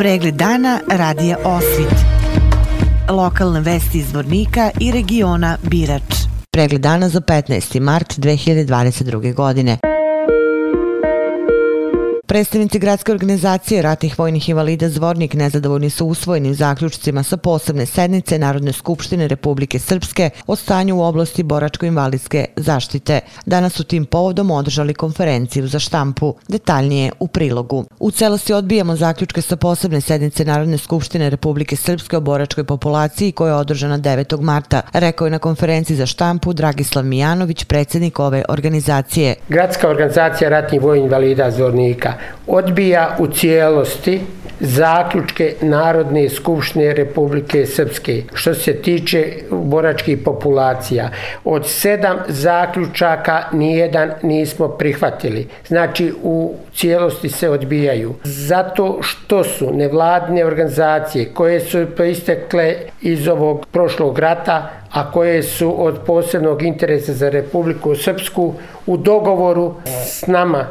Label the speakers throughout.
Speaker 1: Pregled dana radija Osvit. Lokalne vesti iz Vornika i regiona Birač. Pregled dana za 15. mart 2022. godine. Predstavnici gradske organizacije ratnih vojnih invalida Zvornik nezadovoljni su usvojenim zaključcima sa posebne sednice Narodne skupštine Republike Srpske o stanju u oblasti boračko-invalidske zaštite. Danas su tim povodom održali konferenciju za štampu. Detaljnije u prilogu. U celosti odbijamo zaključke sa posebne sednice Narodne skupštine Republike Srpske o boračkoj populaciji koja je održana 9. marta, rekao je na konferenciji za štampu Dragislav Mijanović, predsjednik ove organizacije.
Speaker 2: Gradska organizacija ratnih vojnih invalida Zvornika odbija u cijelosti zaključke Narodne skupštine Republike Srpske što se tiče boračkih populacija. Od sedam zaključaka nijedan nismo prihvatili. Znači u cijelosti se odbijaju. Zato što su nevladne organizacije koje su proistekle iz ovog prošlog rata, a koje su od posebnog interesa za Republiku Srpsku u dogovoru s nama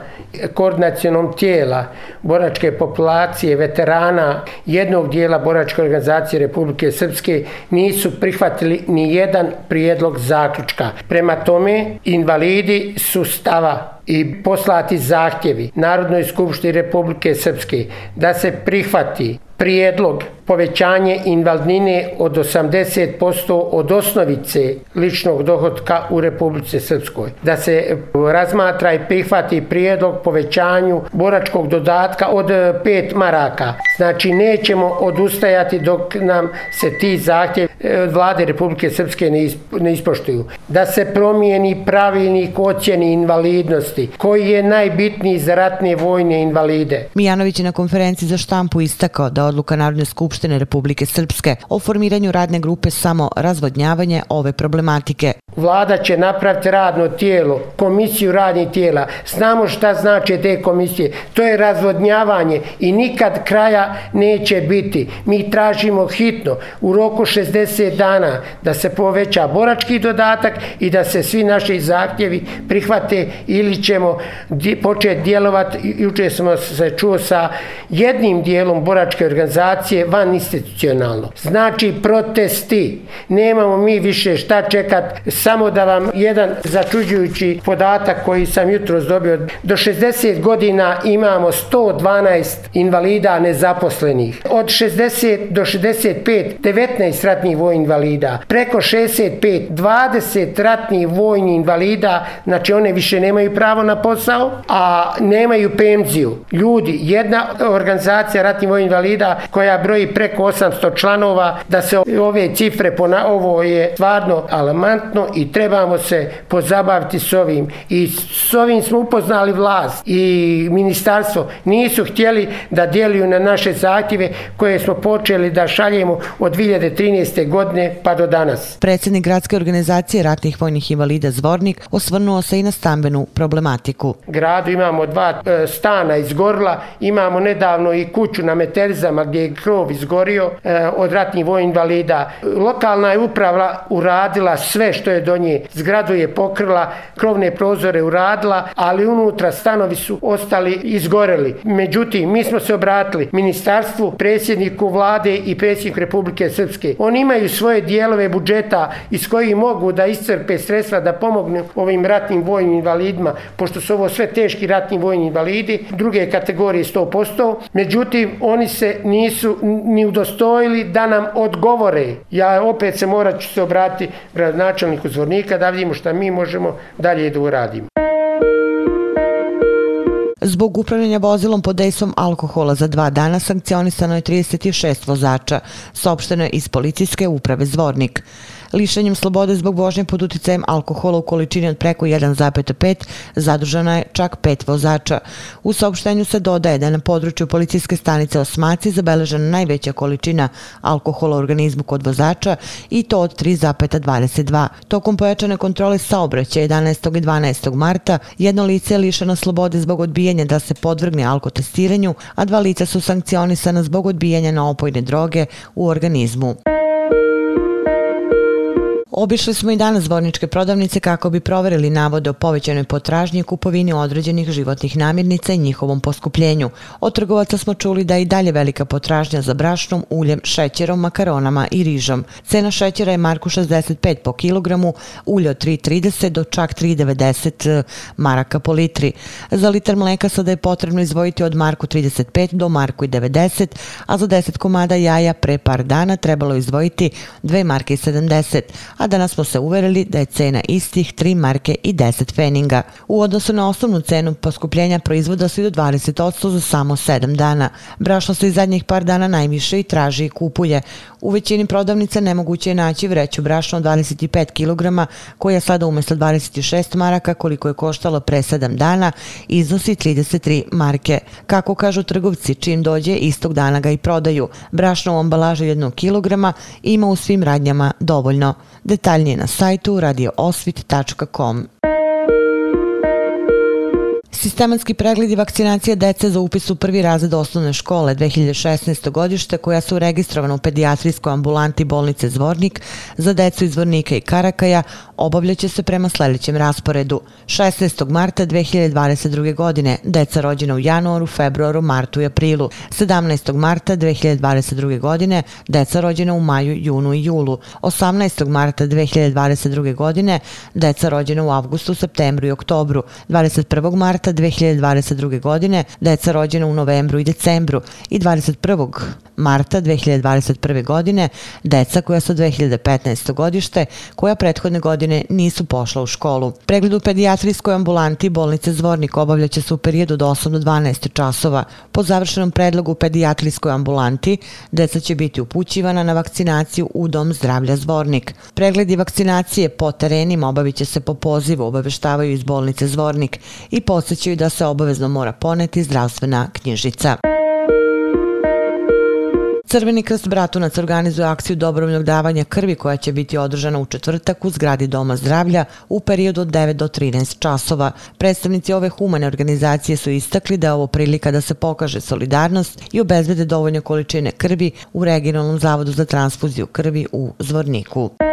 Speaker 2: koordinacijonom tijela boračke populacije, veterana jednog dijela boračke organizacije Republike Srpske nisu prihvatili ni jedan prijedlog zaključka. Prema tome, invalidi su stava i poslati zahtjevi Narodnoj skupštini Republike Srpske da se prihvati prijedlog povećanje invalidnine od 80% od osnovice ličnog dohodka u Republice Srpskoj. Da se e, razmatra i prihvati prijedlog povećanju boračkog dodatka od 5 maraka. Znači nećemo odustajati dok nam se ti zahtjevi e, od vlade Republike Srpske ne ispoštuju. Da se promijeni pravilnik ocjeni invalidnosti koji je najbitniji za ratne vojne invalide.
Speaker 1: Mijanović je na konferenciji za štampu istakao da odluka Narodne skupštine Republike Srpske o formiranju radne grupe samo razvodnjavanje ove problematike.
Speaker 2: Vlada će napraviti radno tijelo, komisiju radnih tijela. Znamo šta znači te komisije. To je razvodnjavanje i nikad kraja neće biti. Mi tražimo hitno u roku 60 dana da se poveća borački dodatak i da se svi naši zahtjevi prihvate ili ćemo početi djelovati. Juče smo se čuo sa jednim dijelom boračke organizacije van institucionalno. Znači protesti. Nemamo mi više šta čekat. Samo da vam jedan začuđujući podatak koji sam jutro dobio. Do 60 godina imamo 112 invalida nezaposlenih. Od 60 do 65, 19 ratnih vojnih invalida. Preko 65, 20 ratnih vojnih invalida, znači one više nemaju pravo na posao, a nemaju penziju. Ljudi, jedna organizacija ratnih vojnih invalida koja broji preko 800 članova, da se ove cifre, ovo je stvarno alarmantno i trebamo se pozabaviti s ovim. I s ovim smo upoznali vlast i ministarstvo. Nisu htjeli da djeluju na naše zahtjeve koje smo počeli da šaljemo od 2013. godine pa do danas.
Speaker 1: Predsjednik gradske organizacije ratnih vojnih invalida Zvornik osvrnuo se i na stambenu problematiku.
Speaker 2: Gradu imamo dva e, stana izgorila, imamo nedavno i kuću na Meterizama gdje je krov izgorio e, od ratnih vojnih invalida. Lokalna je uprava uradila sve što je do nje. Zgradu je pokrila, krovne prozore uradila, ali unutra stanovi su ostali izgoreli. Međutim, mi smo se obratili ministarstvu, predsjedniku vlade i predsjedniku Republike Srpske. Oni imaju svoje dijelove budžeta iz kojih mogu da iscrpe sredstva da pomognu ovim ratnim vojnim invalidima, pošto su ovo sve teški ratni vojni invalidi, druge kategorije 100%. Međutim, oni se nisu ni udostojili da nam odgovore. Ja opet se morat ću se obratiti gradonačelniku Zvornika da vidimo šta mi možemo dalje da uradimo.
Speaker 1: Zbog upravljanja vozilom pod dejstvom alkohola za dva dana sankcionisano je 36 vozača, saopšteno je iz policijske uprave Zvornik lišenjem slobode zbog vožnje pod uticajem alkohola u količini od preko 1,5 zadržano je čak pet vozača. U saopštenju se dodaje da je na području policijske stanice Osmaci zabeležena najveća količina alkohola u organizmu kod vozača i to od 3,22. Tokom pojačane kontrole saobraćaja 11. i 12. marta jedno lice je lišeno slobode zbog odbijanja da se podvrgne alkotestiranju, a dva lica su sankcionisana zbog odbijanja na opojne droge u organizmu. Obišli smo i danas zborničke prodavnice kako bi proverili navode o povećanoj potražnji i kupovini određenih životnih namirnica i njihovom poskupljenju. Od trgovaca smo čuli da je i dalje velika potražnja za brašnom, uljem, šećerom, makaronama i rižom. Cena šećera je marku 65 po kilogramu, ulje od 3,30 do čak 3,90 eh, maraka po litri. Za litar mleka sada je potrebno izvojiti od marku 35 do marku 90, a za 10 komada jaja pre par dana trebalo izdvojiti 2 marke 70, a danas smo se uverili da je cena istih 3 marke i 10 feninga. U odnosu na osnovnu cenu poskupljenja proizvoda su i do 20% za samo 7 dana. Brašno se iz zadnjih par dana najviše i traži i kupuje. U većini prodavnica nemoguće je naći vreću brašna od 25 kg koja sada umjesto 26 maraka koliko je koštalo pre 7 dana iznosi 33 marke. Kako kažu trgovci, čim dođe istog dana ga i prodaju. Brašno u ambalaži 1 kg ima u svim radnjama dovoljno. Detaljnije na sajtu radioosvit.com. Sistematski pregled i vakcinacija dece za upis u prvi razred osnovne škole 2016. godište koja su registrovana u pedijatrijskoj ambulanti bolnice Zvornik za decu iz Zvornika i Karakaja obavljaće se prema sljedećem rasporedu. 16. marta 2022. godine deca rođena u januaru, februaru, martu i aprilu. 17. marta 2022. godine deca rođena u maju, junu i julu. 18. marta 2022. godine deca rođena u avgustu, septembru i oktobru. 21. marta 2022. godine, deca rođena u novembru i decembru i 21. marta 2021. godine, deca koja su 2015. godište, koja prethodne godine nisu pošla u školu. Pregled u pedijatrijskoj ambulanti bolnice Zvornik obavljaće se u periodu do 8 do 12 časova. Po završenom predlogu u pedijatrijskoj ambulanti, deca će biti upućivana na vakcinaciju u Dom zdravlja Zvornik. Pregledi vakcinacije po terenima obavit će se po pozivu, obaveštavaju iz bolnice Zvornik i podsjećaju podsjećaju da se obavezno mora poneti zdravstvena knjižica. Crveni krst Bratunac organizuje akciju dobrovoljnog davanja krvi koja će biti održana u četvrtak u zgradi Doma zdravlja u periodu od 9 do 13 časova. Predstavnici ove humane organizacije su istakli da je ovo prilika da se pokaže solidarnost i obezbede dovoljne količine krvi u regionalnom zavodu za transfuziju krvi u Zvorniku.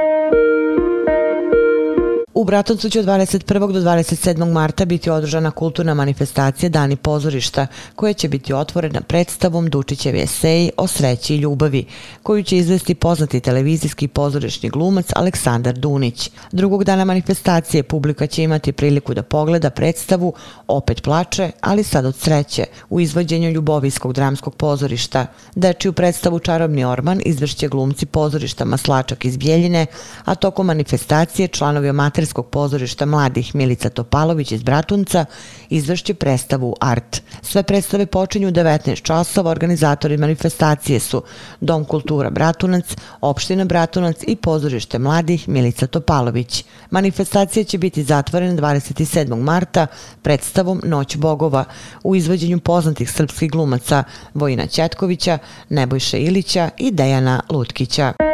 Speaker 1: U Bratuncu će od 21. do 27. marta biti održana kulturna manifestacija Dani pozorišta, koja će biti otvorena predstavom Dučićevi eseji o sreći i ljubavi, koju će izvesti poznati televizijski pozorišni glumac Aleksandar Dunić. Drugog dana manifestacije publika će imati priliku da pogleda predstavu Opet plače, ali sad od sreće, u izvođenju Ljubovijskog dramskog pozorišta. Dečiju predstavu Čarobni orman izvršće glumci pozorišta Maslačak iz Bjeljine, a tokom manifestacije članovi amater amaterskog pozorišta mladih Milica Topalović iz Bratunca izvršće predstavu Art. Sve predstave počinju u 19 časova, organizatori manifestacije su Dom kultura Bratunac, Opština Bratunac i pozorište mladih Milica Topalović. Manifestacija će biti zatvorena 27. marta predstavom Noć bogova u izvođenju poznatih srpskih glumaca Vojina Ćetkovića, Nebojše Ilića i Dejana Lutkića.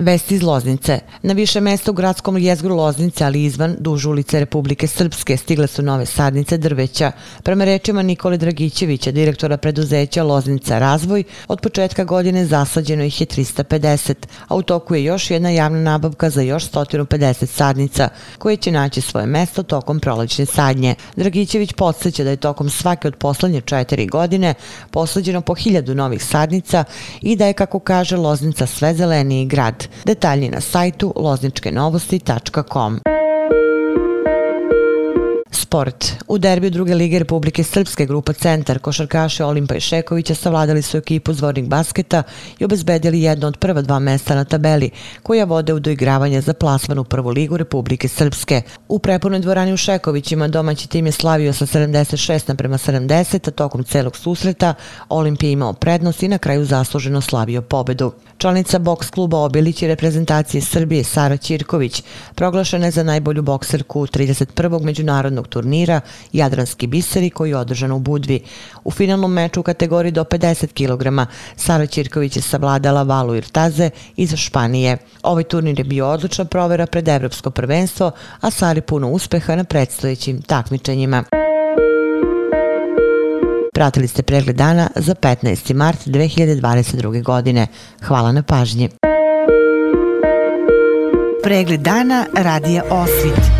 Speaker 1: Vesti iz Loznice. Na više mesta u gradskom jezgru Loznice, ali izvan duž ulice Republike Srpske, stigle su nove sadnice drveća. Prema rečima Nikole Dragićevića, direktora preduzeća Loznica Razvoj, od početka godine zasađeno ih je 350, a u toku je još jedna javna nabavka za još 150 sadnica, koje će naći svoje mesto tokom prolećne sadnje. Dragićević podsjeća da je tokom svake od poslednje četiri godine posađeno po hiljadu novih sadnica i da je, kako kaže, Loznica sve zeleniji grad. Detalji na sajtu lozničkenovosti.com. Sport. U derbiju druge lige Republike Srpske grupa Centar košarkaše Olimpa i Šekovića savladali su ekipu Zvornik basketa i obezbedili jedno od prva dva mesta na tabeli, koja vode u doigravanje za plasman u prvu ligu Republike Srpske. U prepunoj dvorani u Šekovićima domaći tim je slavio sa 76 naprema 70, a tokom celog susreta Olimpija je imao prednost i na kraju zasluženo slavio pobedu. Članica boks kluba Obilić i reprezentacije Srbije Sara Ćirković proglašena je za najbolju bokserku 31. međunarodnog turnira turnira Jadranski biseri koji je održan u Budvi. U finalnom meču u kategoriji do 50 kg Sara Ćirković je savladala Valu Irtaze iz Španije. Ovaj turnir je bio odlučna provera pred Evropsko prvenstvo, a Sari puno uspeha na predstojećim takmičenjima. Pratili ste pregled dana za 15. mart 2022. godine. Hvala na pažnji. Pregled dana radija Osvit.